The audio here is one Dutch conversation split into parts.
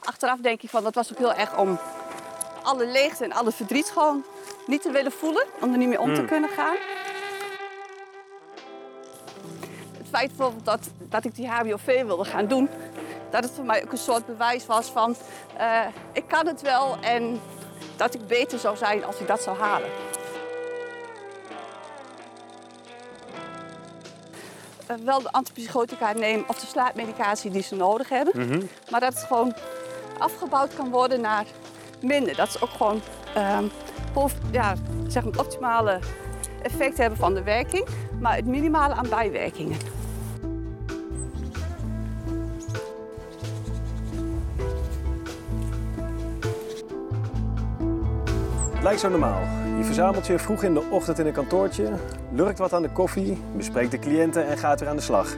achteraf denk ik van dat was ook heel erg om alle leegte en alle verdriet gewoon niet te willen voelen. Om er niet mee om te kunnen gaan. Het feit bijvoorbeeld dat, dat ik die HBOV wilde gaan doen. Dat het voor mij ook een soort bewijs was van eh, ik kan het wel en dat ik beter zou zijn als ik dat zou halen. Eh, wel de antipsychotica nemen of de slaapmedicatie die ze nodig hebben. Maar dat het gewoon afgebouwd kan worden naar minder. Dat ze ook gewoon ehm, ja, zeg maar het optimale effect hebben van de werking, maar het minimale aan bijwerkingen. Lijkt zo normaal. Je verzamelt je vroeg in de ochtend in een kantoortje, lurkt wat aan de koffie, bespreekt de cliënten en gaat weer aan de slag.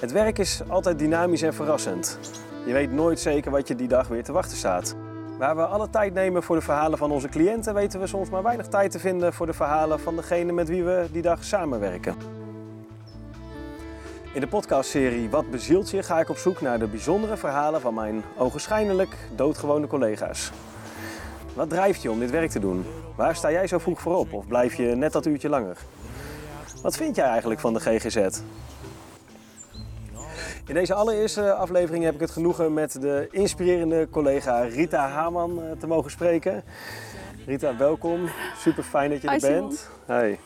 Het werk is altijd dynamisch en verrassend. Je weet nooit zeker wat je die dag weer te wachten staat. Waar we alle tijd nemen voor de verhalen van onze cliënten, weten we soms maar weinig tijd te vinden voor de verhalen van degene met wie we die dag samenwerken. In de podcastserie Wat bezielt je ga ik op zoek naar de bijzondere verhalen van mijn ogenschijnlijk doodgewone collega's. Wat drijft je om dit werk te doen? Waar sta jij zo vroeg voor op of blijf je net dat uurtje langer? Wat vind jij eigenlijk van de GGZ? In deze allereerste aflevering heb ik het genoegen met de inspirerende collega Rita Haman eh, te mogen spreken. Rita, welkom. Super fijn dat je er Hi, bent. Hi.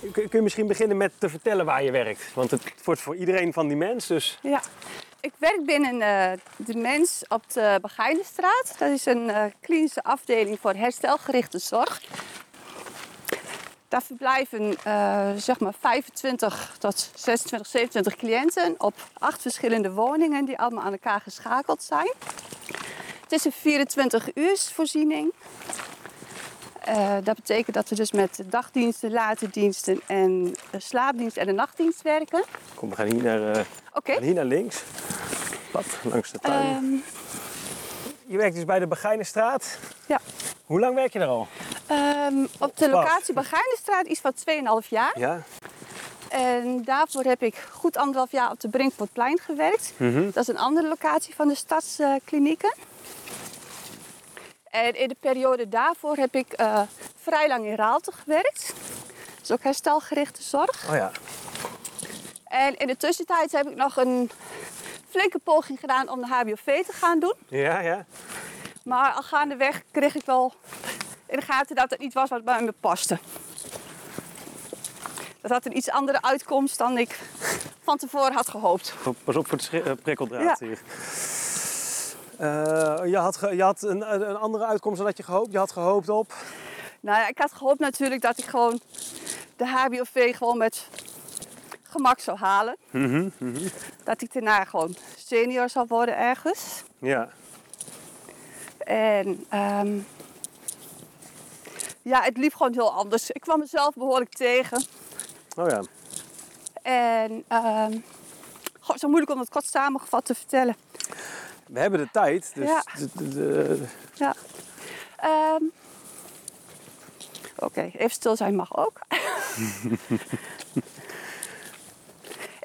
Kun kun je misschien beginnen met te vertellen waar je werkt? Want het wordt voor iedereen van die mens, dus Ja. Ik werk binnen eh, de Mens op de Begijnenstraat. Dat is een eh, klinische afdeling voor herstelgerichte zorg. Daar verblijven eh, zeg maar 25 tot 26, 27 cliënten op acht verschillende woningen die allemaal aan elkaar geschakeld zijn. Het is een 24 uursvoorziening. Eh, dat betekent dat we dus met dagdiensten, late diensten en slaapdienst en de nachtdienst werken. kom, we gaan hier naar, eh, gaan hier naar links. Pad langs de tuin. Ehm, je werkt dus bij de Begijnenstraat. ja. Hoe lang werk je er al? Ehm, op de locatie Begijnenstraat iets van 2,5 jaar. Ja. En daarvoor heb ik goed anderhalf jaar op de Brinkportplein gewerkt. Mhm. Dat is een andere locatie van de stadsklinieken. en in de periode daarvoor heb ik eh, vrij lang in Raalte gewerkt. Dat is ook herstelgerichte zorg. Oh ja. En in de tussentijd heb ik nog een flinke poging gedaan om de HBOV te gaan doen. Ja, ja. Maar al gaandeweg kreeg ik wel in de gaten dat het niet was wat bij me paste. Dat had een iets andere uitkomst dan ik van tevoren had gehoopt. Pas op voor het eh, prikkeldraad Ja. hier. Eh, je had, je had een, een andere uitkomst dan dat je gehoopt. Je had gehoopt op. Nou ja, ik had gehoopt natuurlijk dat ik gewoon de HBOV gewoon met gemak zou halen. Dat ik daarna gewoon senior zou worden ergens. Ja. En ehm, ja, het liep gewoon heel anders. Ik kwam mezelf behoorlijk tegen. Oh ja. En ehm goh, zo moeilijk om het kort samengevat te vertellen. We hebben de tijd. Dus Ja. de- de- de- Ja. Ehm, Oké, even stil zijn mag ook.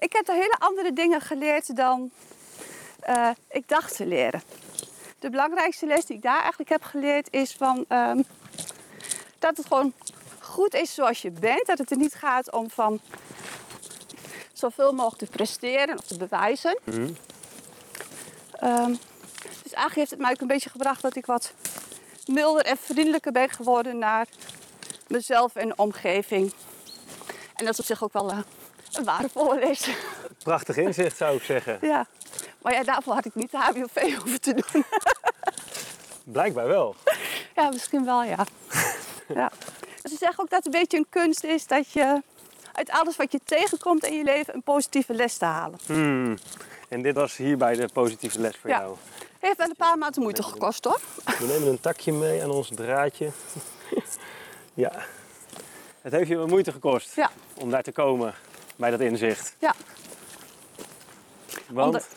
ik heb er hele andere dingen geleerd dan eh, ik dacht te leren. De belangrijkste les die ik daar eigenlijk heb geleerd is van, ehm, dat het gewoon goed is zoals je bent. Dat het er niet gaat om van zoveel mogelijk te presteren of te bewijzen. Ehm, dus eigenlijk heeft het mij ook een beetje gebracht dat ik wat milder en vriendelijker ben geworden naar mezelf en de omgeving. En dat is op zich ook wel eh, een waardevolle les. prachtig inzicht zou ik zeggen. ja. Maar ja, daarvoor had ik niet de HBOV hoeven te doen. Blijkbaar wel. ja, misschien wel, ja. ja. Ze zeggen ook dat het een beetje een kunst is dat je uit alles wat je tegenkomt in je leven een positieve les te halen. Hmm. En dit was hierbij de positieve les voor Ja. jou. Heeft wel een paar maanden moeite gekost hoor. We nemen een takje mee aan ons draadje. ja. Het heeft je wat moeite gekost Ja, om daar te komen bij dat inzicht. ja. Want Omdat,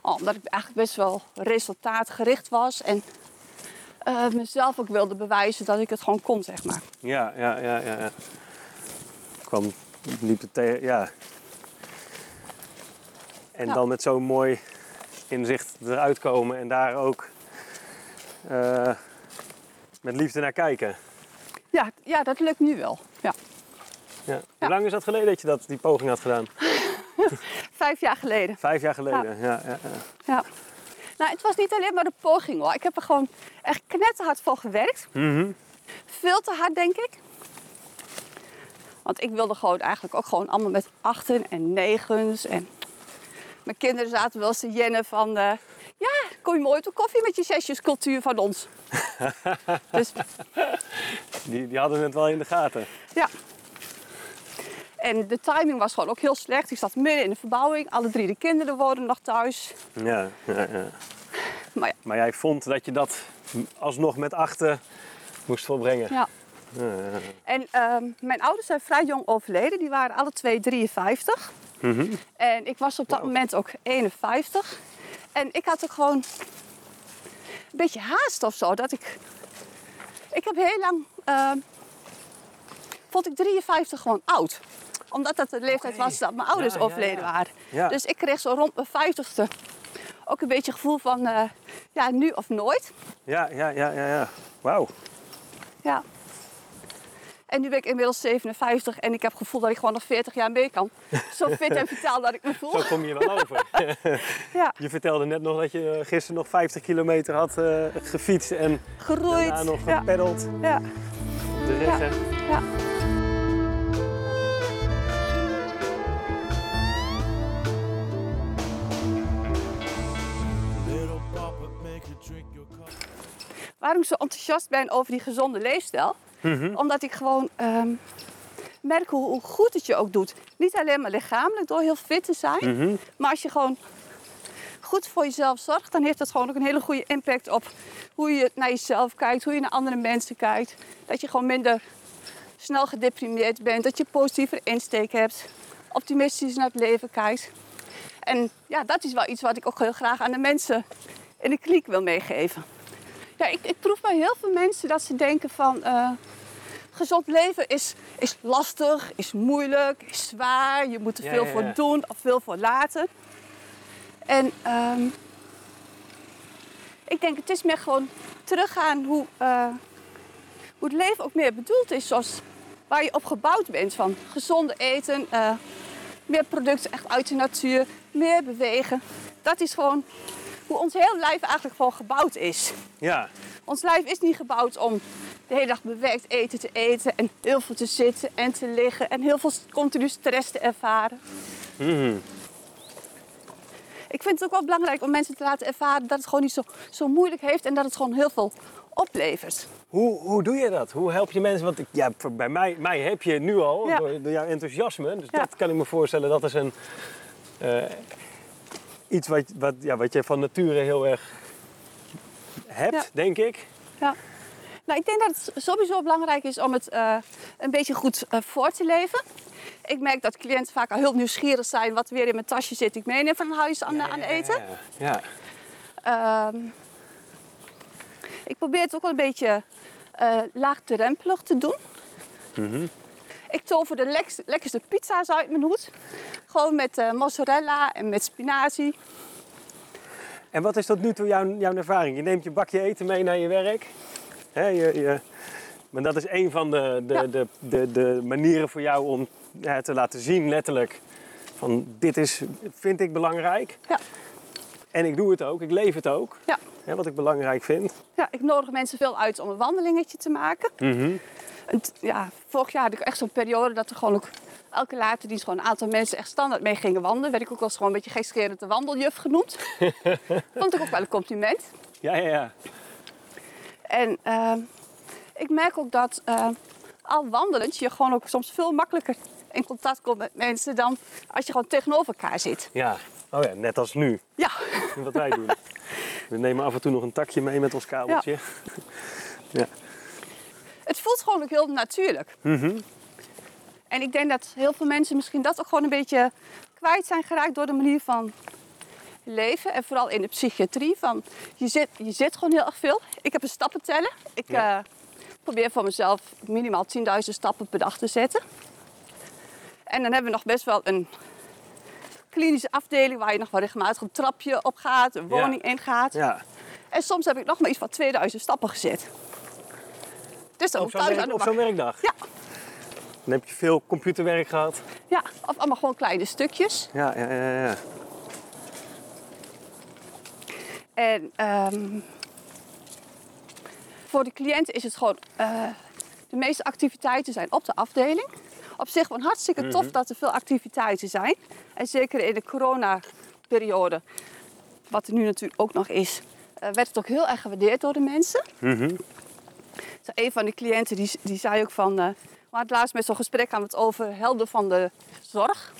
omdat ik eigenlijk best wel resultaatgericht was en eh, mezelf ook wilde bewijzen dat ik het gewoon kon, zeg maar. Ja, ja, ja, ja. ja. kwam, liep het tegen, ja. En Ja. dan met zo'n mooi inzicht eruit komen en daar ook eh, met liefde naar kijken. Ja, ja, dat lukt nu wel. Ja. Ja. Hoe lang is dat geleden dat je dat, die poging had gedaan? Vijf jaar geleden. Vijf jaar geleden. Ja. Ja, ja, Ja. Nou, het was niet alleen maar de poging hoor. Ik heb er gewoon echt knetterhard voor gewerkt. Mhm. Veel te hard, denk ik. Want ik wilde gewoon eigenlijk ook gewoon allemaal met achten en negens. En mijn kinderen zaten wel eens te jennen van... eh, ja, kom je mooi op koffie met je zesjescultuur van ons. dus Die, die hadden het wel in de gaten. ja. En de timing was gewoon ook heel slecht. Ik zat midden in de verbouwing. Alle drie de kinderen wonen nog thuis. Ja, ja, ja. Maar ja, Maar jij vond dat je dat alsnog met achten moest volbrengen. ja. Ja, ja. En ehm, mijn ouders zijn vrij jong overleden. Die waren alle twee 53. Mhm. En ik was op dat moment ook 51. En ik had ook gewoon een beetje haast of zo. Dat ik, ik heb heel lang, ehm, vond ik 53 gewoon oud. Omdat dat de leeftijd was dat mijn ouders Ja, ja, overleden ja. waren. Ja. Dus ik kreeg zo rond mijn 50ste ook een beetje het gevoel van, eh, ja, nu of nooit. ja, ja, ja, ja, ja. Wauw. Ja. En nu ben ik inmiddels 57 en ik heb het gevoel dat ik gewoon nog 40 jaar mee kan. Zo fit en vitaal dat ik me voel. Zo kom je wel over. Ja, Je vertelde net nog dat je gisteren nog 50 kilometer had eh, gefietst en geroeid. daarna nog Ja, gepeddeld ja, de regen. ja. Waarom ik zo enthousiast ben over die gezonde leefstijl? Omdat ik gewoon ehm, merk hoe, goed het je ook doet. Niet alleen maar lichamelijk door heel fit te zijn. Mhm. Maar als je gewoon goed voor jezelf zorgt, dan heeft dat gewoon ook een hele goede impact op hoe je naar jezelf kijkt, hoe je naar andere mensen kijkt. Dat je gewoon minder snel gedeprimeerd bent, dat je positiever insteek hebt, optimistisch naar het leven kijkt. En ja, dat is wel iets wat ik ook heel graag aan de mensen in de kliniek wil meegeven. Ja, ik, ik proef bij heel veel mensen dat ze denken van eh, gezond leven is, is lastig, is moeilijk, is zwaar. Je moet er Ja, veel ja, voor doen of veel voor laten. En ehm, ik denk het is meer gewoon teruggaan hoe, eh, hoe het leven ook meer bedoeld is. Zoals waar je op gebouwd bent van gezonde eten, eh, meer producten echt uit de natuur, meer bewegen. Dat is gewoon hoe ons heel lijf eigenlijk gewoon gebouwd is. Ja, Ons lijf is niet gebouwd om de hele dag bewerkt eten te eten en heel veel te zitten en te liggen en heel veel continu stress te ervaren. Mhm. Ik vind het ook wel belangrijk om mensen te laten ervaren dat het gewoon niet zo, zo moeilijk heeft en dat het gewoon heel veel oplevert. Hoe, hoe doe je dat? Hoe help je mensen? Want ik, ja, bij mij, mij heb je nu al, Ja. door, door jouw enthousiasme. Dus Ja. dat kan ik me voorstellen, dat is een, eh, iets wat, wat, ja, wat je van nature heel erg hebt, Ja. denk ik. Ja. Nou, ik denk dat het sowieso belangrijk is om het eh, een beetje goed eh, voor te leven. Ik merk dat cliënten vaak al heel nieuwsgierig zijn wat weer in mijn tasje zit. Ik meeneem van huis aan, aan eten. Ja, ja. Ehm, ik probeer het ook wel een beetje eh laagdrempelig te doen. Mhm. Ik tover de lekkerste, lekkerste pizza's uit mijn hoed. Gewoon met eh, mozzarella en met spinazie. En wat is tot nu toe jouw, jouw ervaring? Je neemt je bakje eten mee naar je werk. Hè, je, je, maar dat is een van de, de, Ja. de, de, de manieren voor jou om ja, te laten zien, letterlijk, van dit is, vind ik belangrijk. Ja. En ik doe het ook, ik leef het ook, Ja. Hè, wat ik belangrijk vind. Ja, ik nodig mensen veel uit om een wandelingetje te maken. En t- ja, vorig jaar had ik echt zo'n periode dat er gewoon ook elke later dienst gewoon een aantal mensen echt standaard mee gingen wandelen. Werd ik ook wel eens gewoon een beetje gekscherend de wandeljuf genoemd. Vond ik ook wel een compliment. Ja, ja, ja. En ehm, ik merk ook dat eh, al wandelend je gewoon ook soms veel makkelijker in contact komt met mensen dan als je gewoon tegenover elkaar zit. ja. Oh ja, net als nu, Ja, wat wij doen. We nemen af en toe nog een takje mee met ons kabeltje. Ja. het voelt gewoon ook heel natuurlijk. Mhm. En ik denk dat heel veel mensen misschien dat ook gewoon een beetje kwijt zijn geraakt door de manier van leven. En vooral in de psychiatrie. Van, je, zit, je zit gewoon heel erg veel. Ik heb een stappenteller. Ik Ja. eh, probeer voor mezelf minimaal 10.000 stappen per dag te zetten. En dan hebben we nog best wel een klinische afdeling waar je nog wel regelmatig een trapje op gaat, een Ja. woning ingaat. Ja. En soms heb ik nog maar iets van 2000 stappen gezet. Dus dan Op zo'n, werk- op zo'n werkdag. Ja, Dan heb je veel computerwerk gehad. ja, of allemaal gewoon kleine stukjes. Ja, ja, ja. ja. En ehm, voor de cliënt is het gewoon... eh, de meeste activiteiten zijn op de afdeling. Op zich gewoon hartstikke tof dat er veel activiteiten zijn. En zeker in de coronaperiode, wat er nu natuurlijk ook nog is... eh, werd het ook heel erg gewaardeerd door de mensen. Zo, een van de cliënten die, die zei ook van... eh we hadden laatst met zo'n gesprek aan het over helden van de zorg.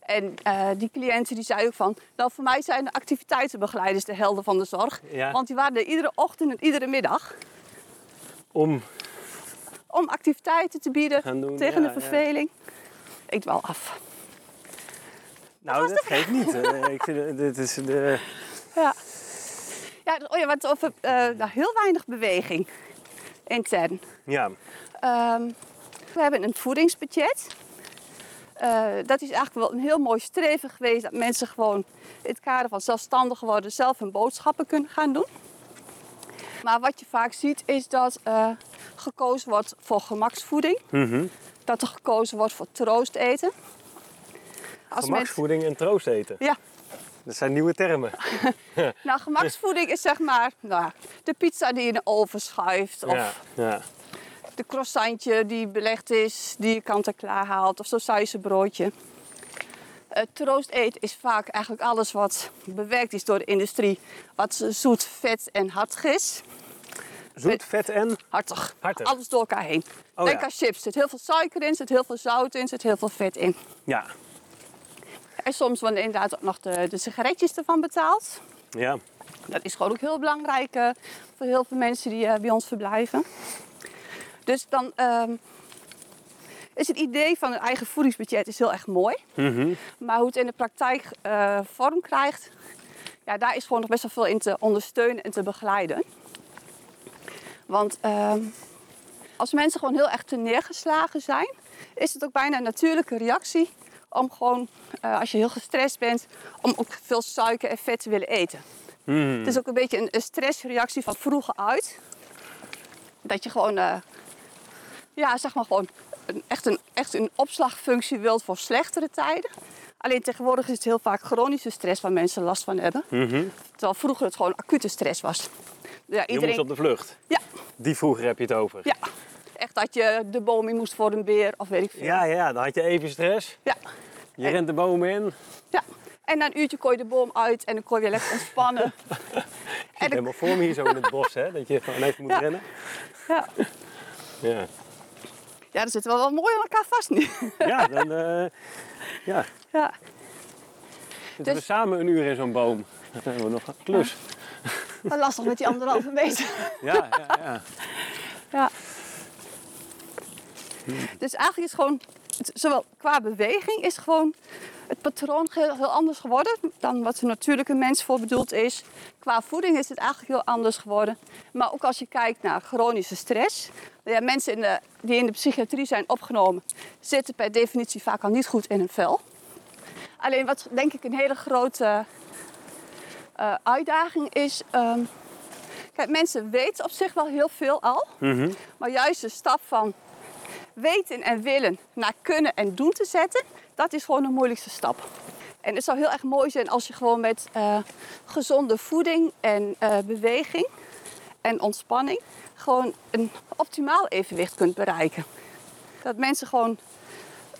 En eh, die cliënten die zei ook van... Nou, voor mij zijn de activiteitenbegeleiders de helden van de zorg. Ja. Want die waren er iedere ochtend en iedere middag... Om om activiteiten te bieden doen, tegen ja, de ja. verveling. Ik dwal af. Nou, dat geeft niet. Eh, ik dit is de... Ja. Ja, oh ja, wat over nou, heel weinig beweging intern. Ja. Ehm, we hebben een voedingsbudget. Eh, dat is eigenlijk wel een heel mooi streven geweest dat mensen gewoon in het kader van zelfstandig worden zelf hun boodschappen kunnen gaan doen. Maar wat je vaak ziet is dat eh, gekozen wordt voor gemaksvoeding. Mhm. Dat er gekozen wordt voor troosteten. Als Gemaksvoeding en troost eten. ja, Dat zijn nieuwe termen. nou gemaksvoeding is zeg maar nou, de pizza die je in de oven schuift. Of Ja, ja. de croissantje die belegd is, die je kant-en-klaar haalt. Of zo'n suizenbroodje. Uh, troost eten is vaak eigenlijk alles wat bewerkt is door de industrie. Wat zoet, vet en hartig is. Zoet, vet en... Hartig. Hartig. Alles door elkaar heen. Oh, Denk ja. aan chips. Er zit heel veel suiker in, er zit heel veel zout in, er zit heel veel vet in. Ja. En soms worden inderdaad ook nog de, de sigaretjes ervan betaald. Ja. Dat is gewoon ook heel belangrijk eh, voor heel veel mensen die eh, bij ons verblijven. Dus dan ehm, is het idee van een eigen voedingsbudget is heel erg mooi. Mhm. Maar hoe het in de praktijk eh, vorm krijgt, ja, daar is gewoon nog best wel veel in te ondersteunen en te begeleiden. Want ehm, als mensen gewoon heel erg te neergeslagen zijn, is het ook bijna een natuurlijke reactie om gewoon, eh, als je heel gestrest bent, om ook veel suiker en vet te willen eten. Mhm. Het is ook een beetje een, een stressreactie van vroeger uit. Dat je gewoon, eh, ja, zeg maar gewoon een, echt, een, echt een opslagfunctie wilt voor slechtere tijden. Alleen tegenwoordig is het heel vaak chronische stress waar mensen last van hebben. Mhm. Terwijl vroeger het gewoon acute stress was. Ja, moest op de vlucht. ja, Die vroeger heb je het over. ja, echt dat je de boom in moest voor een beer of weet ik veel. Ja, ja, dan had je even stress. ja. Je rent de boom in. ja. En na een uurtje kon je de boom uit en dan kon je lekker ontspannen. en dan, Helemaal voor me hier zo in het bos, hè? Dat je gewoon even moet Ja. rennen. ja. Ja. Ja, dat zit wel wel mooi aan elkaar vast nu. Ja, dan... eh, ja. ja. Zitten we Dus- samen een uur in zo'n boom. Dan hebben we nog een klus. Wel lastig met die anderhalve meter. Ja, ja, ja. Ja. Dus eigenlijk is gewoon, zowel qua beweging is gewoon het patroon heel, heel anders geworden dan wat een natuurlijke mens voor bedoeld is. Qua voeding is het eigenlijk heel anders geworden. Maar ook als je kijkt naar chronische stress. Ja, mensen in de, die in de psychiatrie zijn opgenomen zitten per definitie vaak al niet goed in hun vel. Alleen wat denk ik een hele grote eh, uitdaging is. ehm, kijk, mensen weten op zich wel heel veel al. Mhm. Maar juist de stap van weten en willen naar kunnen en doen te zetten, dat is gewoon de moeilijkste stap. En het zou heel erg mooi zijn als je gewoon met eh, gezonde voeding en eh, beweging en ontspanning gewoon een optimaal evenwicht kunt bereiken. Dat mensen gewoon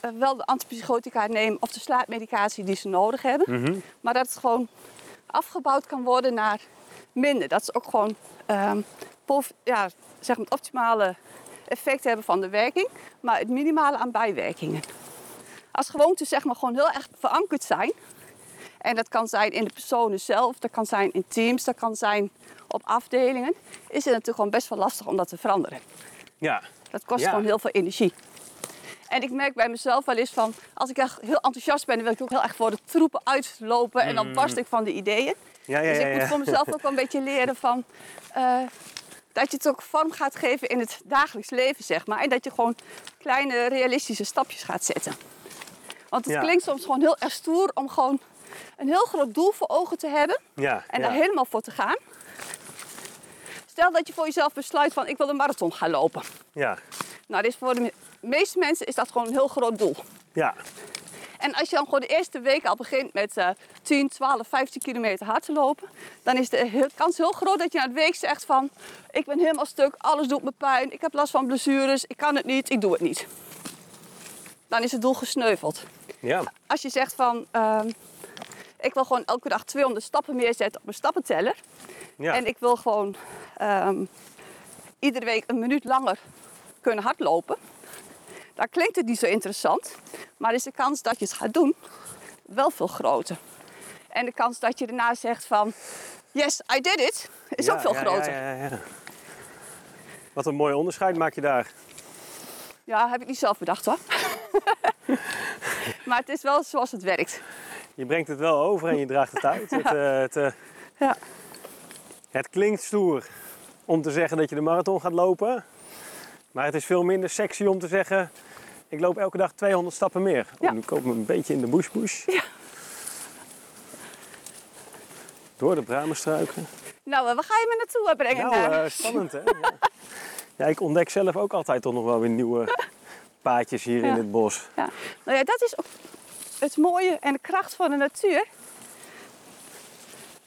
eh, wel de antipsychotica nemen of de slaapmedicatie die ze nodig hebben. Mhm. Maar dat het gewoon afgebouwd kan worden naar minder. Dat ze ook gewoon ehm, ja, zeg maar het optimale effect hebben van de werking, maar het minimale aan bijwerkingen. Als gewoontes zeg maar gewoon heel erg verankerd zijn. En dat kan zijn in de personen zelf, dat kan zijn in teams, dat kan zijn op afdelingen. Is het natuurlijk gewoon best wel lastig om dat te veranderen. Ja. Dat kost Ja. gewoon heel veel energie. En ik merk bij mezelf wel eens van, als ik echt heel enthousiast ben, dan wil ik ook heel erg voor de troepen uitlopen. En dan barst ik van de ideeën. Ja, ja, dus ik moet voor mezelf ook wel een beetje leren van, eh, dat je het ook vorm gaat geven in het dagelijks leven, zeg maar. En dat je gewoon kleine realistische stapjes gaat zetten. Want het Ja. klinkt soms gewoon heel erg stoer om gewoon een heel groot doel voor ogen te hebben Ja, en ja. daar helemaal voor te gaan. Stel dat je voor jezelf besluit van ik wil een marathon gaan lopen. Ja, Nou, dit is voor de me- meeste mensen is dat gewoon een heel groot doel. ja, En als je dan gewoon de eerste week al begint met eh 10, 12, 15 kilometer hard te lopen, dan is de kans heel groot dat je na het week zegt van ik ben helemaal stuk, alles doet me pijn, ik heb last van blessures, ik kan het niet, ik doe het niet. Dan is het doel gesneuveld. ja. Als je zegt van ehm, ik wil gewoon elke dag 200 stappen meer zetten op mijn stappenteller ja. en ik wil gewoon ehm, iedere week een minuut langer kunnen hardlopen. Dan klinkt het niet zo interessant, maar is de kans dat je het gaat doen wel veel groter. En de kans dat je daarna zegt van yes, I did it, is Ja, ook veel ja, groter. Ja, Ja, ja, ja. Wat een mooi onderscheid maak je daar. heb ik niet zelf bedacht hoor. maar het is wel zoals het werkt. Je brengt het wel over en je draagt het uit. Het, eh, het, eh, Ja. het klinkt stoer om te zeggen dat je de marathon gaat lopen. Maar het is veel minder sexy om te zeggen... ik loop elke dag 200 stappen meer. Oh, Ja. nu komen we een beetje in de bush bush. Ja. Door de bramenstruiken. Nou, eh, waar ga je me naartoe eh, brengen? Nou, eh? spannend hè? Ja. ja, ik ontdek zelf ook altijd toch nog wel weer nieuwe paadjes hier in het bos. Ja. Nou ja, dat is ook het mooie en de kracht van de natuur.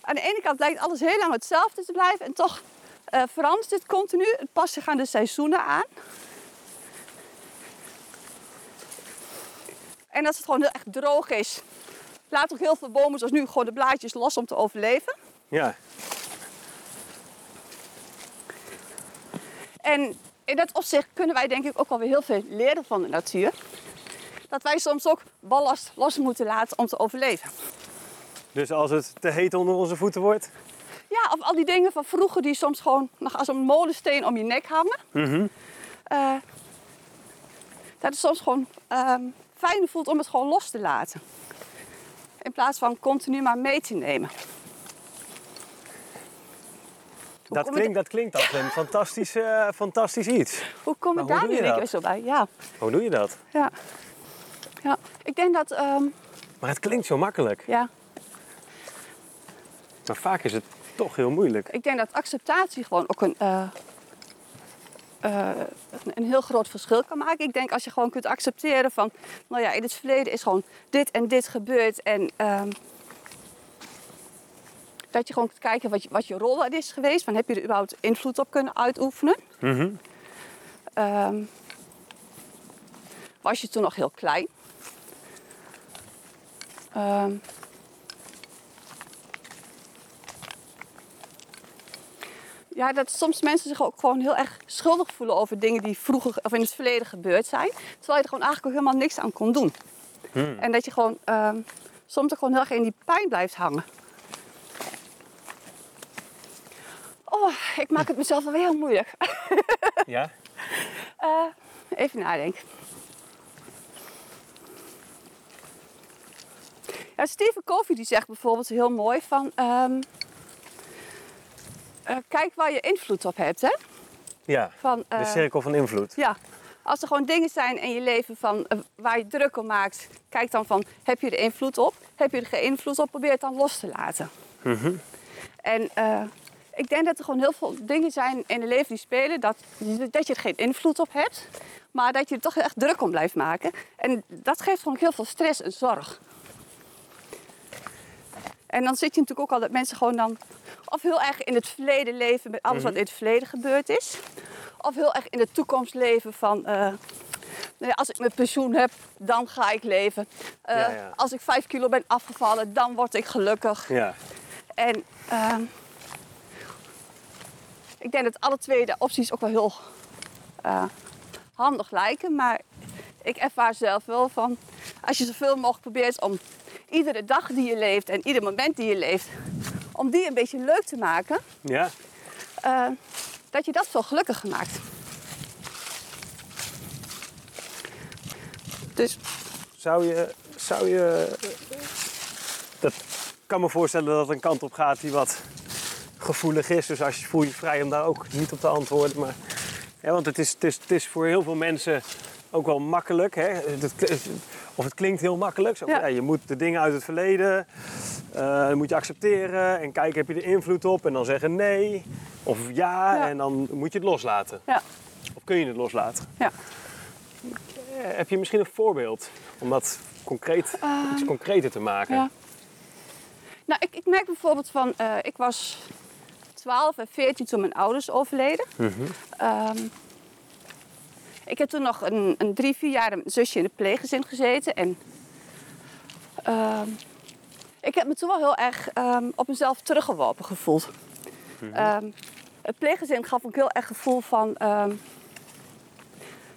Aan de ene kant lijkt alles heel lang hetzelfde te blijven en toch eh, verandert het continu. Het past zich aan de seizoenen aan. En als het gewoon heel erg droog is, laat ook heel veel bomen zoals nu gewoon de blaadjes los om te overleven. Ja, En in dat opzicht kunnen wij denk ik ook wel weer heel veel leren van de natuur. Dat wij soms ook ballast los moeten laten om te overleven. dus als het te heet onder onze voeten wordt... Ja, of al die dingen van vroeger die soms gewoon nog als een molensteen om je nek hangen. Eh, dat het soms gewoon ehm fijner voelt om het gewoon los te laten. In plaats van continu maar mee te nemen. Hoe Dat klinkt, dat klinkt als een fantastisch, fantastisch iets. Hoe kom ik daar nu dat? zo bij? Ja, Hoe doe je dat? ja. ja. ik denk dat... ehm, Maar het klinkt zo makkelijk. ja, Maar vaak is het toch heel moeilijk. ik denk dat acceptatie gewoon ook een, eh, eh, een- een heel groot verschil kan maken. Ik denk als je gewoon kunt accepteren van, nou ja, in het verleden is gewoon dit en dit gebeurd. En ehm, dat je gewoon kunt kijken wat je, wat je rol is geweest. Van, heb je er überhaupt invloed op kunnen uitoefenen? Mhm. Ehm, was je toen nog heel klein? Ehm, ja, dat soms mensen zich ook gewoon heel erg schuldig voelen over dingen die vroeger of in het verleden gebeurd zijn. Terwijl je er gewoon eigenlijk ook helemaal niks aan kon doen. En dat je gewoon ehm, soms ook gewoon heel erg in die pijn blijft hangen. Oh, ik maak het mezelf alweer heel moeilijk. Ja? Eh, even nadenken. Ja, Stephen Covey die zegt bijvoorbeeld heel mooi van... ehm, eh, kijk waar je invloed op hebt, hè? Ja. Van, De eh, cirkel van invloed. Ja, als er gewoon dingen zijn in je leven van, eh, waar je druk om maakt... kijk dan van, heb je er invloed op? Heb je er geen invloed op? Probeer het dan los te laten. En eh, ik denk dat er gewoon heel veel dingen zijn in het leven die spelen... Dat, dat je er geen invloed op hebt... maar dat je er toch erg druk om blijft maken. En dat geeft gewoon heel veel stress en zorg. En dan zit je natuurlijk ook al dat mensen gewoon dan... of heel erg in het verleden leven met alles wat in het verleden gebeurd is... of heel erg in de toekomst leven van... eh, nou ja, als ik mijn pensioen heb, dan ga ik leven. Eh, Ja, ja. Als ik vijf kilo ben afgevallen, dan word ik gelukkig. Ja. En ehm, ik denk dat alle twee de opties ook wel heel eh, handig lijken. Maar ik ervaar zelf wel van als je zoveel mogelijk probeert om iedere dag die je leeft en ieder moment die je leeft, om die een beetje leuk te maken, Ja. eh, dat je dat veel gelukkiger maakt. Dus Zou je, zou je... Dat ik kan me voorstellen dat het een kant op gaat die wat gevoelig is. Dus als je voel je vrij om daar ook niet op te antwoorden. Maar, want het is, het, is, het is voor heel veel mensen ook wel makkelijk. Hè? Het- het- Of het klinkt heel makkelijk. Zo, Ja. ja, je moet de dingen uit het verleden eh, moet je accepteren en kijken heb je er invloed op en dan zeggen nee of ja, Ja. en dan moet je het loslaten. Ja. Of kun je het loslaten? Ja. Eh, Heb je misschien een voorbeeld om dat concreet, iets concreter te maken? Ja. Nou, ik, ik merk bijvoorbeeld van, eh, ik was 12 en 14 toen mijn ouders overleden. Ehm, ik heb toen nog een, een drie, vier jaar mijn zusje in het pleeggezin gezeten. En ehm, ik heb me toen wel heel erg ehm, op mezelf teruggeworpen gevoeld. Ehm, het pleeggezin gaf ook heel erg gevoel van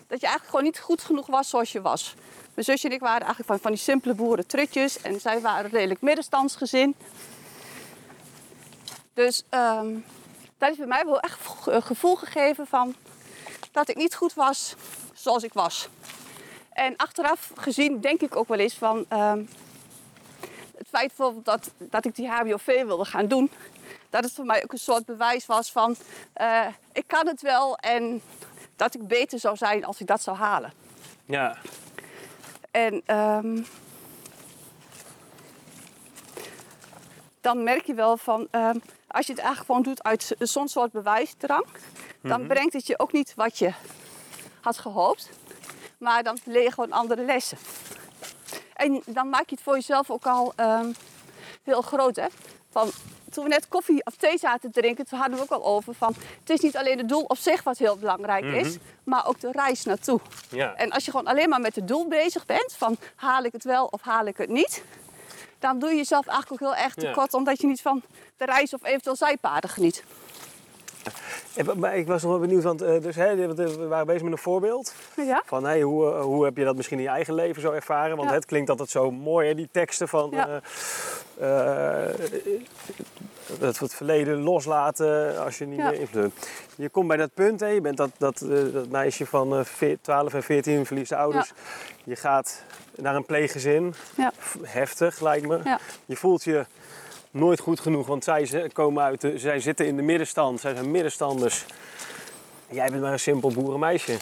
dat je eigenlijk gewoon niet goed genoeg was zoals je was. Mijn zusje en ik waren eigenlijk van, van die simpele boerentrutjes en zij waren een redelijk middenstandsgezin. Dus dat heeft bij mij wel echt een gevoel gegeven van dat ik niet goed was zoals ik was. En achteraf gezien denk ik ook wel eens van ehm, het feit dat, dat ik die HBOV wilde gaan doen, dat het voor mij ook een soort bewijs was van eh, ik kan het wel en dat ik beter zou zijn als ik dat zou halen. Ja. En ehm, dan merk je wel van, ehm, als je het eigenlijk gewoon doet uit zo'n soort bewijsdrang, dan brengt het je ook niet wat je had gehoopt, maar dan leer je gewoon andere lessen. En dan maak je het voor jezelf ook al ehm, heel groot, hè? Van, toen we net koffie of thee zaten te drinken, toen hadden we ook al over van, het is niet alleen het doel op zich wat heel belangrijk is, maar ook de reis naartoe. Ja. En als je gewoon alleen maar met het doel bezig bent, van haal ik het wel of haal ik het niet, dan doe je jezelf eigenlijk ook heel erg Ja. tekort, omdat je niet van de reis of eventueel zijpaden geniet. Maar ik was nog wel benieuwd, want eh, dus, hè, we waren bezig met een voorbeeld. Ja? Van hey, hoe, eh, hoe heb je dat misschien in je eigen leven zo ervaren? Want Ja. het klinkt altijd zo mooi, hè, die teksten van Ja. eh, het, het verleden loslaten als je niet meer invloed. Je komt bij dat punt, hè, je bent dat, dat, dat meisje van eh, veer- 12 en 14, verliest de ouders. Je gaat naar een pleeggezin, heftig lijkt me. Je voelt je nooit goed genoeg, want zij komen uit de, zij zitten in de middenstand, zij zijn middenstanders. Jij bent maar een simpel boerenmeisje.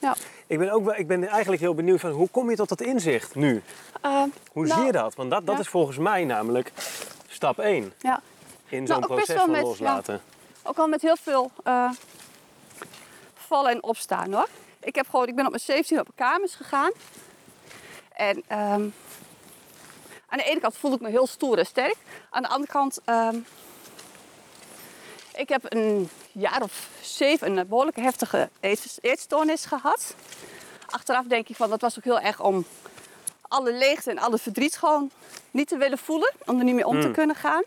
Ja. Ik ben, ook wel, ik ben eigenlijk heel benieuwd van hoe kom je tot dat inzicht nu? Ehm, Hoe nou, zie je dat? Want dat, dat ja. is volgens mij namelijk stap 1 Ja. in Nou, zo'n proces van met- loslaten. Ook al met heel veel eh, vallen en opstaan hoor. Ik, heb gewoon, ik ben op mijn 17 op kamers gegaan. En ehm, aan de ene kant voelde ik me heel stoer en sterk. Aan de andere kant, ehm, ik heb een jaar of zeven een behoorlijke heftige eet- eetstoornis gehad. Achteraf denk ik van dat was ook heel erg om alle leegte en alle verdriet gewoon niet te willen voelen. Om er niet mee om te kunnen gaan.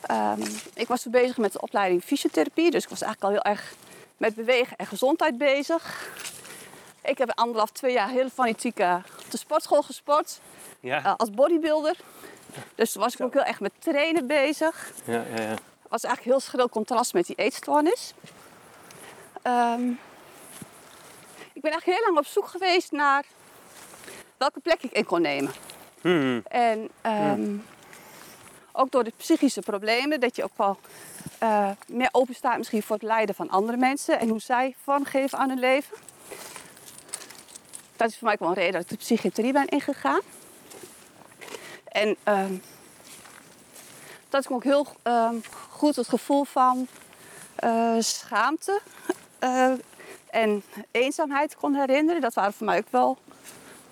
Ehm, ik was toen bezig met de opleiding fysiotherapie, dus ik was eigenlijk al heel erg met bewegen en gezondheid bezig. Ik heb anderhalf, twee jaar heel fanatiek eh, op de sportschool gesport Ja, eh, als bodybuilder. Dus toen was ik ook heel erg met trainen bezig. ja, ja, ja. was eigenlijk heel schril contrast met die eetstoornis. Ehm, ik ben eigenlijk heel lang op zoek geweest naar welke plek ik in kon nemen. Hmm. En ehm, ook door de psychische problemen, dat je ook wel eh, meer open staat misschien voor het lijden van andere mensen en hoe zij vormgeven aan hun leven. Dat is voor mij ook wel een reden dat ik de psychiatrie ben ingegaan. En ehm, dat ik ook heel ehm, goed het gevoel van eh, schaamte eh, en eenzaamheid kon herinneren. Dat waren voor mij ook wel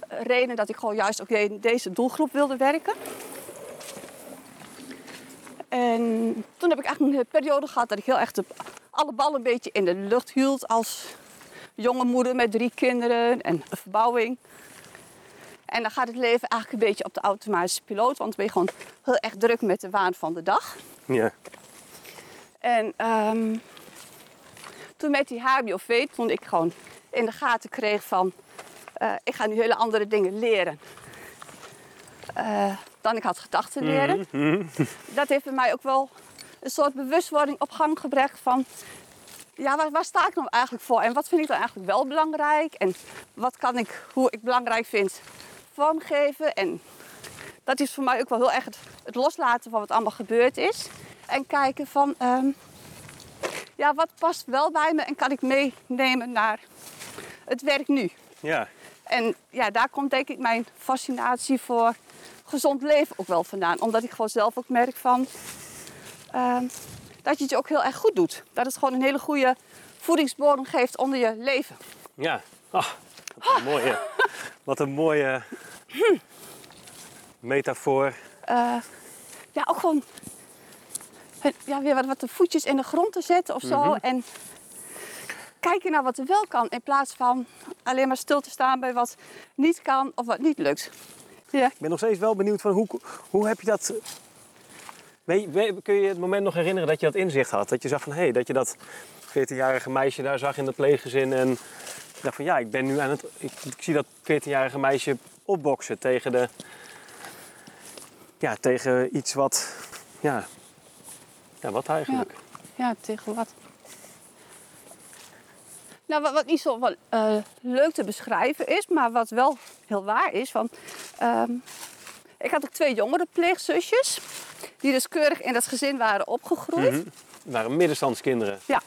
redenen dat ik gewoon juist ook in deze doelgroep wilde werken. En toen heb ik eigenlijk een periode gehad dat ik heel echt alle ballen een beetje in de lucht hield als jonge moeder met drie kinderen en een verbouwing. En dan gaat het leven eigenlijk een beetje op de automatische piloot, want dan ben je gewoon heel erg druk met de waan van de dag. ja. En ehm, toen met die HBOV, toen ik gewoon in de gaten kreeg van... eh, ik ga nu hele andere dingen leren eh, dan ik had gedacht te leren. Dat heeft bij mij ook wel een soort bewustwording op gang gebracht van... Ja, waar, waar sta ik nou eigenlijk voor? En wat vind ik dan eigenlijk wel belangrijk? En wat kan ik, hoe ik belangrijk vind, vormgeven? En dat is voor mij ook wel heel erg het, het loslaten van wat allemaal gebeurd is. En kijken van, ehm, ja, wat past wel bij me en kan ik meenemen naar het werk nu? ja. En ja, daar komt denk ik mijn fascinatie voor gezond leven ook wel vandaan. Omdat ik gewoon zelf ook merk van... ehm, dat je het je ook heel erg goed doet. Dat het gewoon een hele goede voedingsbodem geeft onder je leven. Ja. Ah, wat een mooie, wat een mooie metafoor. Eh, ja, ook gewoon ja, weer wat, wat de voetjes in de grond te zetten of zo. En kijken naar wat er wel kan in plaats van alleen maar stil te staan bij wat niet kan of wat niet lukt. Ja, Ik ben nog steeds wel benieuwd van hoe, hoe heb je dat... Kun je het moment nog herinneren dat je dat inzicht had? Dat je zag van, hé, hey, dat je dat 14-jarige meisje daar zag in dat pleeggezin en dacht van, ja, ik ben nu aan het... Ik, ik zie dat 14-jarige meisje opboksen tegen de... Ja, tegen iets wat... Ja, ja wat eigenlijk? ja tegen wat? Nou, wat, wat niet zo wel, eh, leuk te beschrijven is, maar wat wel heel waar is. Van, ehm, ik had ook twee jongere pleegzusjes, die dus keurig in dat gezin waren opgegroeid. Het waren middenstandskinderen. Ja.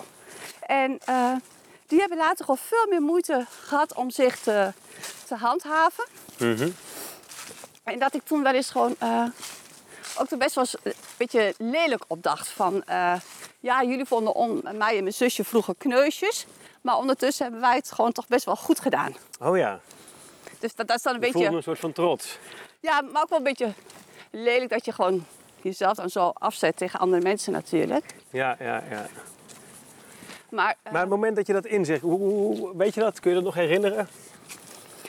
En eh, die hebben later gewoon veel meer moeite gehad om zich te, te handhaven. Mhm. En dat ik toen wel eens gewoon eh, ook er best wel een beetje lelijk op dacht. Van eh, ja, jullie vonden on- mij en mijn zusje vroeger kneusjes. Maar ondertussen hebben wij het gewoon toch best wel goed gedaan. Oh ja, Dus dat, dat is dan een voelde beetje. een soort van trots. Ja, maar ook wel een beetje lelijk dat je gewoon jezelf dan zo afzet tegen andere mensen natuurlijk. Ja, ja, ja. Maar, eh, Maar het moment dat je dat inzicht, hoe, weet je dat? Kun je dat nog herinneren?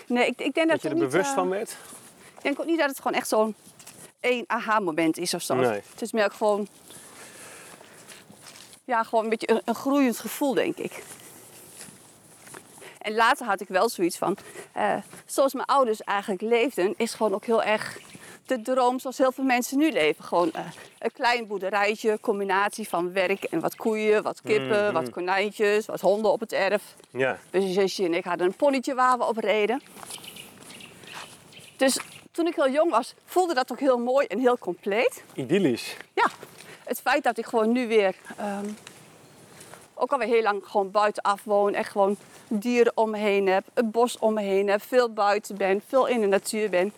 nee, ik, ik denk dat, Dat je er niet, bewust eh, van werd? Ik denk ook niet dat het gewoon echt zo'n één aha-moment is of zo. Nee. Het is meer ook gewoon... Ja, gewoon een beetje een, een groeiend gevoel, denk ik. En later had ik wel zoiets van... eh, zoals mijn ouders eigenlijk leefden, is gewoon ook heel erg de droom zoals heel veel mensen nu leven. Gewoon eh, een klein boerderijtje, combinatie van werk en wat koeien, wat kippen, Mhm. wat konijntjes, wat honden op het erf. Ja. Mijn zusje en ik hadden een ponnetje waar we op reden. Dus toen ik heel jong was, voelde dat ook heel mooi en heel compleet. Idyllisch. Ja, het feit dat ik gewoon nu weer, ehm, ook alweer heel lang gewoon buitenaf woon. En gewoon dieren om me heen heb, een bos om me heen heb, veel buiten ben, veel in de natuur ben.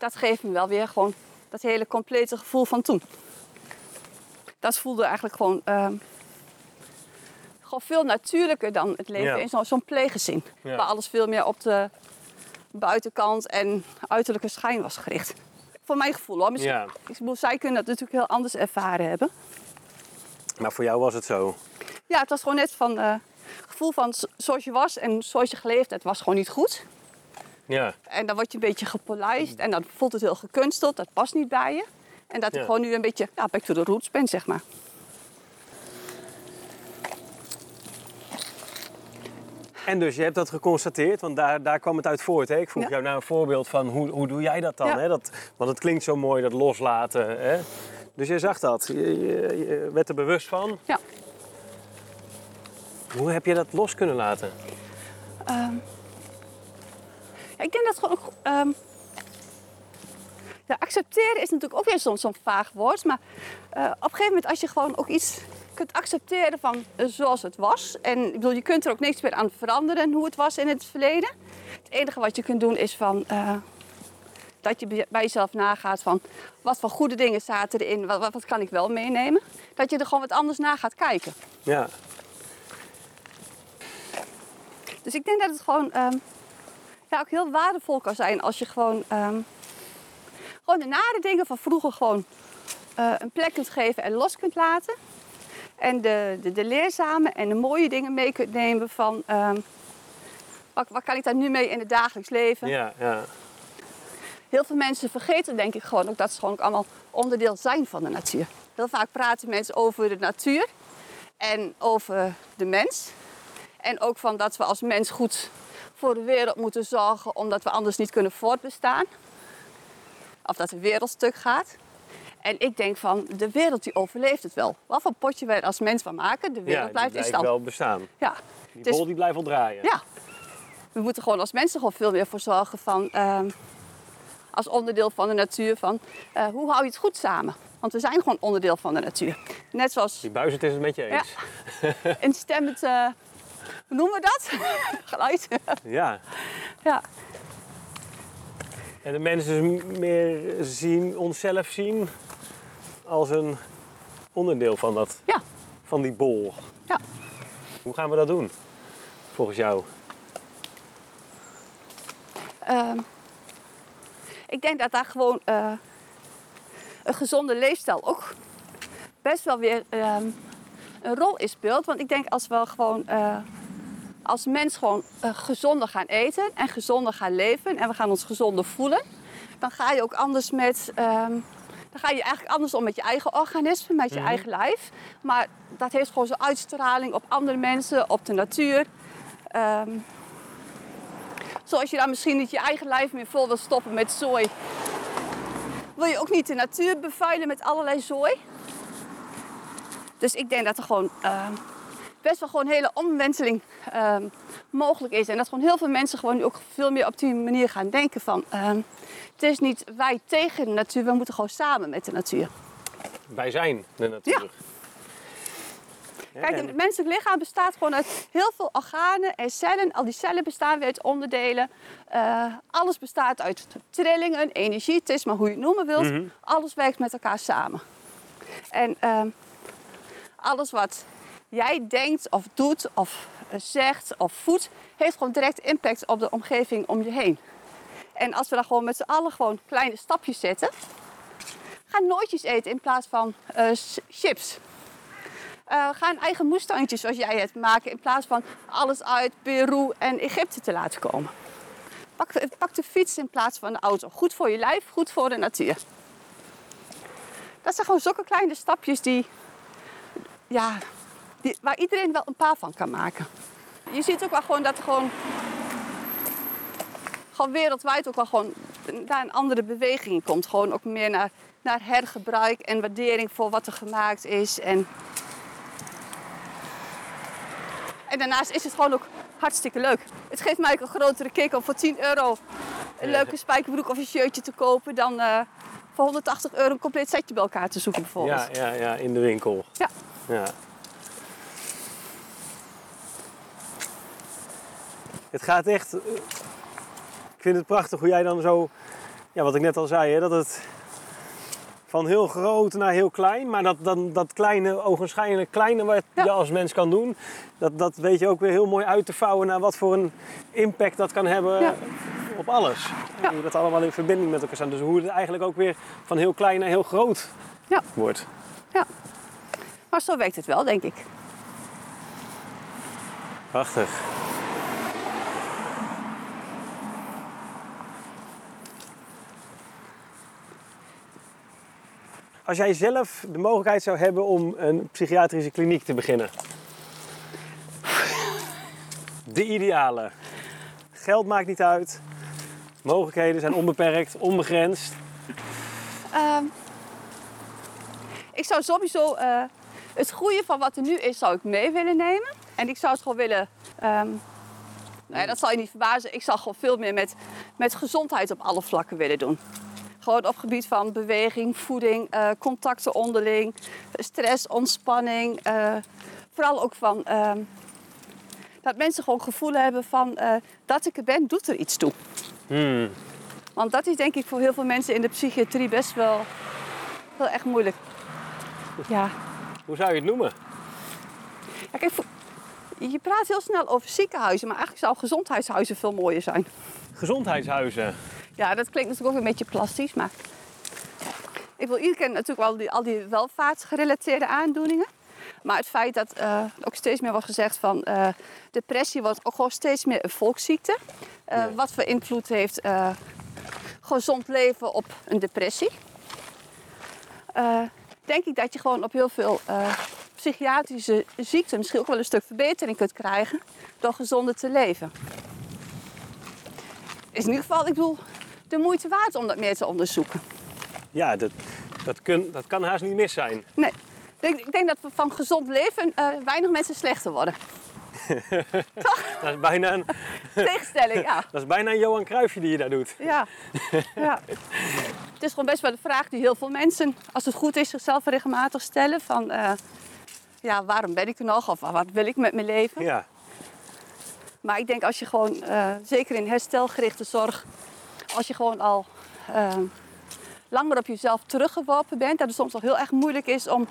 Dat geeft me wel weer gewoon dat hele complete gevoel van toen. Dat voelde eigenlijk gewoon, ehm, gewoon veel natuurlijker dan het leven Ja. in zo'n zo'n pleeggezin. Ja. Waar alles veel meer op de buitenkant en uiterlijke schijn was gericht. Voor mijn gevoel hoor. Misschien, Ja. ik bedoel, zij kunnen dat natuurlijk heel anders ervaren hebben. Maar voor jou was het zo. Ja, het was gewoon net van eh, het gevoel van zo- zoals je was en zoals je geleefd hebt, was gewoon niet goed. Ja. En dan word je een beetje gepolijst en dan voelt het heel gekunsteld, dat past niet bij je. En dat Ja. ik gewoon nu een beetje ja, back to the roots ben, zeg maar. En dus je hebt dat geconstateerd, want daar, daar kwam het uit voort. Hè? Ik vroeg Ja. jou naar een voorbeeld van hoe, hoe doe jij dat dan? Ja. Hè? Dat, want het klinkt zo mooi, dat loslaten. Hè? Dus je zag dat, je, je- je werd er bewust van. Ja. Hoe heb je dat los kunnen laten? Ja, ik denk dat gewoon ook. ehm, ja, accepteren is natuurlijk ook weer zo'n zo'n vaag woord. Maar eh, op een gegeven moment, als je gewoon ook iets kunt accepteren van eh, zoals het was. En ik bedoel, je kunt er ook niks meer aan veranderen hoe het was in het verleden. Het enige wat je kunt doen is van. eh, dat je bij- jezelf nagaat van wat voor goede dingen zaten erin, wat, wat, wat kan ik wel meenemen. Dat je er gewoon wat anders naar gaat kijken. Ja, Dus ik denk dat het gewoon ehm, ja, ook heel waardevol kan zijn als je gewoon, ehm, gewoon de nare dingen van vroeger gewoon eh, een plek kunt geven en los kunt laten. En de, de, de leerzame en de mooie dingen mee kunt nemen van ehm, wat, wat kan ik daar nu mee in het dagelijks leven. ja, ja. Heel veel mensen vergeten denk ik gewoon ook dat ze gewoon ook allemaal onderdeel zijn van de natuur. Heel vaak praten mensen over de natuur en over de mens. En ook van dat we als mens goed voor de wereld moeten zorgen omdat we anders niet kunnen voortbestaan. Of dat de wereld stuk gaat. En ik denk van, de wereld die overleeft het wel. Wat voor potje wij er als mens van maken, de wereld ja, blijft in blijft stand. wel bestaan. Ja. Die Dus- bol die blijft wel draaien. Ja. We moeten gewoon als mensen gewoon veel meer voor zorgen van, ehm, als onderdeel van de natuur, van eh, hoe hou je het goed samen? Want we zijn gewoon onderdeel van de natuur. Net zoals Die buizend is het met je Ja. eens. instemmend, eh hoe noemen we dat? Geluid. Ja. Ja. En de mensen meer zien, onszelf zien als een onderdeel van, dat, Ja. van die bol. Ja. Hoe gaan we dat doen, volgens jou? Ehm, ik denk dat daar gewoon eh, een gezonde leefstijl ook best wel weer ehm, een rol in speelt. Want ik denk als we gewoon eh, als mens gewoon eh, gezonder gaan eten en gezonder gaan leven en we gaan ons gezonder voelen, dan ga je ook anders met. ehm, dan ga je eigenlijk anders om met je eigen organisme, met je eigen lijf. Maar dat heeft gewoon zo'n uitstraling op andere mensen, op de natuur. Ehm, Zoals je dan misschien niet je eigen lijf meer vol wil stoppen met zooi. Wil je ook niet de natuur bevuilen met allerlei zooi. Dus ik denk dat er gewoon ehm, best wel gewoon een hele omwenteling ehm, mogelijk is. En dat gewoon heel veel mensen gewoon nu ook veel meer op die manier gaan denken van... ehm, het is niet wij tegen de natuur, we moeten gewoon samen met de natuur. Wij zijn de natuur. Ja, Kijk, het menselijk lichaam bestaat gewoon uit heel veel organen en cellen. Al die cellen bestaan weer uit onderdelen. Eh, alles bestaat uit trillingen, energie, het is maar hoe je het noemen wilt. Mhm. Alles werkt met elkaar samen. En ehm, alles wat jij denkt of doet of eh, zegt of voedt, heeft gewoon direct impact op de omgeving om je heen. En als we dan gewoon met z'n allen gewoon kleine stapjes zetten, ga nootjes eten in plaats van eh, chips. Eh, ga een eigen moestuintje zoals jij het maken in plaats van alles uit Peru en Egypte te laten komen. Pak pak de fiets in plaats van de auto. Goed voor je lijf, goed voor de natuur. Dat zijn gewoon zulke kleine stapjes die, ja, die, waar iedereen wel een paar van kan maken. Je ziet ook wel gewoon dat er gewoon, gewoon wereldwijd ook wel gewoon naar een andere beweging in komt. Gewoon ook meer naar, naar hergebruik en waardering voor wat er gemaakt is. En En daarnaast is het gewoon ook hartstikke leuk. Het geeft mij ook een grotere kick om voor 10 euro een leuke spijkerbroek of een shirtje te kopen dan eh, voor 180 euro een compleet setje bij elkaar te zoeken bijvoorbeeld. ja, ja, ja, in de winkel. Ja. ja. Het gaat echt... eh, Ik vind het prachtig hoe jij dan zo... Ja, wat ik net al zei, hè, dat het van heel groot naar heel klein, maar dat, dan, dat kleine, ogenschijnlijk kleine wat Ja. je als mens kan doen, dat, dat weet je ook weer heel mooi uit te vouwen naar wat voor een impact dat kan hebben Ja. op alles. En Ja. Hoe dat allemaal in verbinding met elkaar staat. Dus hoe het eigenlijk ook weer van heel klein naar heel groot wordt. Ja. Maar zo werkt het wel, denk ik. Prachtig. Als jij zelf de mogelijkheid zou hebben om een psychiatrische kliniek te beginnen. De ideale. Geld maakt niet uit. Mogelijkheden zijn onbeperkt, onbegrensd. Ehm, ik zou sowieso eh, het goede van wat er nu is, zou ik mee willen nemen. En ik zou het gewoon willen. ja, dat zal je niet verbazen. Ik zou gewoon veel meer met, met gezondheid op alle vlakken willen doen. Gewoon op gebied van beweging, voeding, eh, contacten onderling, stress, ontspanning. eh, vooral ook van ehm, dat mensen gewoon gevoel hebben van eh, dat ik er ben, doet er iets toe. Hmm. Want dat is denk ik voor heel veel mensen in de psychiatrie best wel, wel echt moeilijk. Ja. Hoe zou je het noemen? ja kijk, je praat heel snel over ziekenhuizen, maar eigenlijk zou gezondheidshuizen veel mooier zijn. Gezondheidshuizen. Ja, dat klinkt natuurlijk ook een beetje plastisch, maar... Ik wil iedereen kent natuurlijk wel die, al die welvaartsgerelateerde aandoeningen. Maar het feit dat eh, ook steeds meer wordt gezegd van eh, depressie wordt ook gewoon steeds meer een volksziekte. Eh, Ja. Wat voor invloed heeft gezond leven op een depressie? Denk ik dat je gewoon op heel veel psychiatrische ziekten misschien ook wel een stuk verbetering kunt krijgen door gezonder te leven. Is in ieder geval, ik bedoel, de moeite waard om dat meer te onderzoeken. Ja, dat, dat, kun, dat kan haast niet mis zijn. Nee, ik denk, ik denk dat we van gezond leven eh, weinig mensen slechter worden. Dat is bijna een, Tegenstelling, ja. dat is bijna een Johan Cruijffje die je daar doet. ja. ja. Het is gewoon best wel de vraag die heel veel mensen, als het goed is, zichzelf regelmatig stellen. Van, eh, ja, waarom ben ik er nog? Of wat wil ik met mijn leven? Ja. Maar ik denk als je gewoon, eh, zeker in herstelgerichte zorg, als je gewoon al eh, langer op jezelf teruggeworpen bent, dat het soms nog heel erg moeilijk is om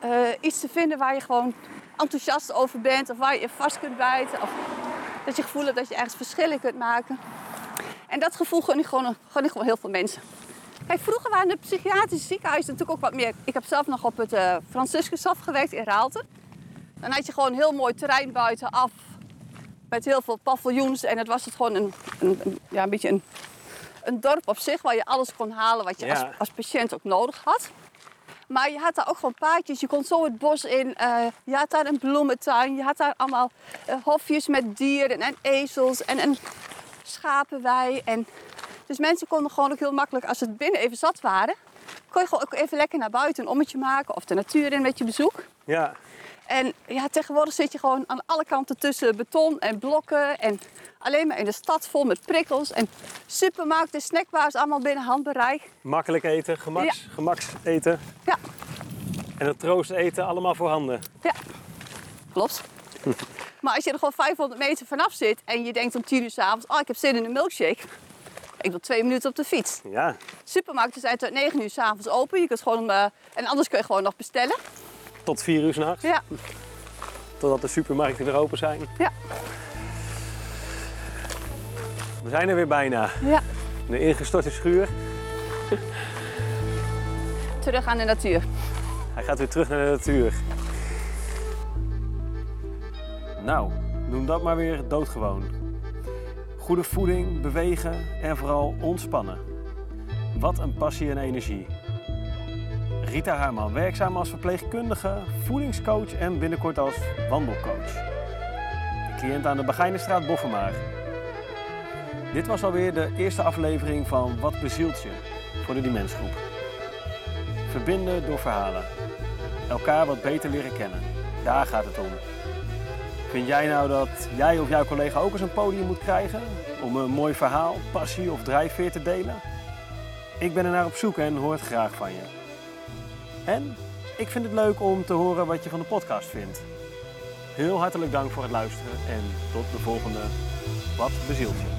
eh, iets te vinden waar je gewoon enthousiast over bent of waar je je vast kunt bijten. Of dat je gevoel hebt dat je ergens verschil in kunt maken. En dat gevoel gun ik gewoon, gewoon heel veel mensen. Kijk, vroeger waren de psychiatrische ziekenhuizen natuurlijk ook wat meer. Ik heb zelf nog op het uh, Franciscushof gewerkt in Raalte. Dan had je gewoon een heel mooi terrein buitenaf. Met heel veel paviljoens. En het was het gewoon een, een- ja, een beetje een, een dorp op zich waar je alles kon halen wat je Ja. als, als patiënt ook nodig had. Maar je had daar ook gewoon paadjes. Je kon zo het bos in. eh, je had daar een bloementuin. Je had daar allemaal eh, hofjes met dieren en ezels en een schapenwei. En dus mensen konden gewoon ook heel makkelijk, als ze binnen even zat waren, kon je gewoon ook even lekker naar buiten een ommetje maken of de natuur in met je bezoek. Ja, En ja, tegenwoordig zit je gewoon aan alle kanten tussen beton en blokken. En alleen maar in de stad vol met prikkels. En supermarkten, snackbars, allemaal binnen handbereik. makkelijk eten, gemaks, gemaks eten Ja, en het troost eten allemaal voorhanden. ja, klopt. Maar als je er gewoon 500 meter vanaf zit en je denkt om 10 uur s'avonds... oh, ik heb zin in een milkshake. Ik wil twee minuten op de fiets. Ja, Supermarkten zijn tot 9 uur s'avonds open. Je kunt gewoon, eh, en anders kun je gewoon nog bestellen. Tot vier uur s'nachts, Ja, totdat de supermarkten weer open zijn. ja, We zijn er weer bijna. ja. De ingestorte schuur. Terug aan de natuur. Hij gaat weer terug naar de natuur. Nou, noem dat maar weer doodgewoon. Goede voeding, bewegen en vooral ontspannen. Wat een passie en energie. Rita Haarman, werkzaam als verpleegkundige, voedingscoach en binnenkort als wandelcoach. Cliënt aan de Begijnenstraat Boffenmaar. Dit was alweer de eerste aflevering van Wat bezielt je voor de Dimensgroep. Verbinden door verhalen. Elkaar wat beter leren kennen. Daar gaat het om. Vind jij nou dat jij of jouw collega ook eens een podium moet krijgen? Om een mooi verhaal, passie of drijfveer te delen? Ik ben er naar op zoek en hoor het graag van je. En ik vind het leuk om te horen wat je van de podcast vindt. Heel hartelijk dank voor het luisteren en tot de volgende Wat bezielt je?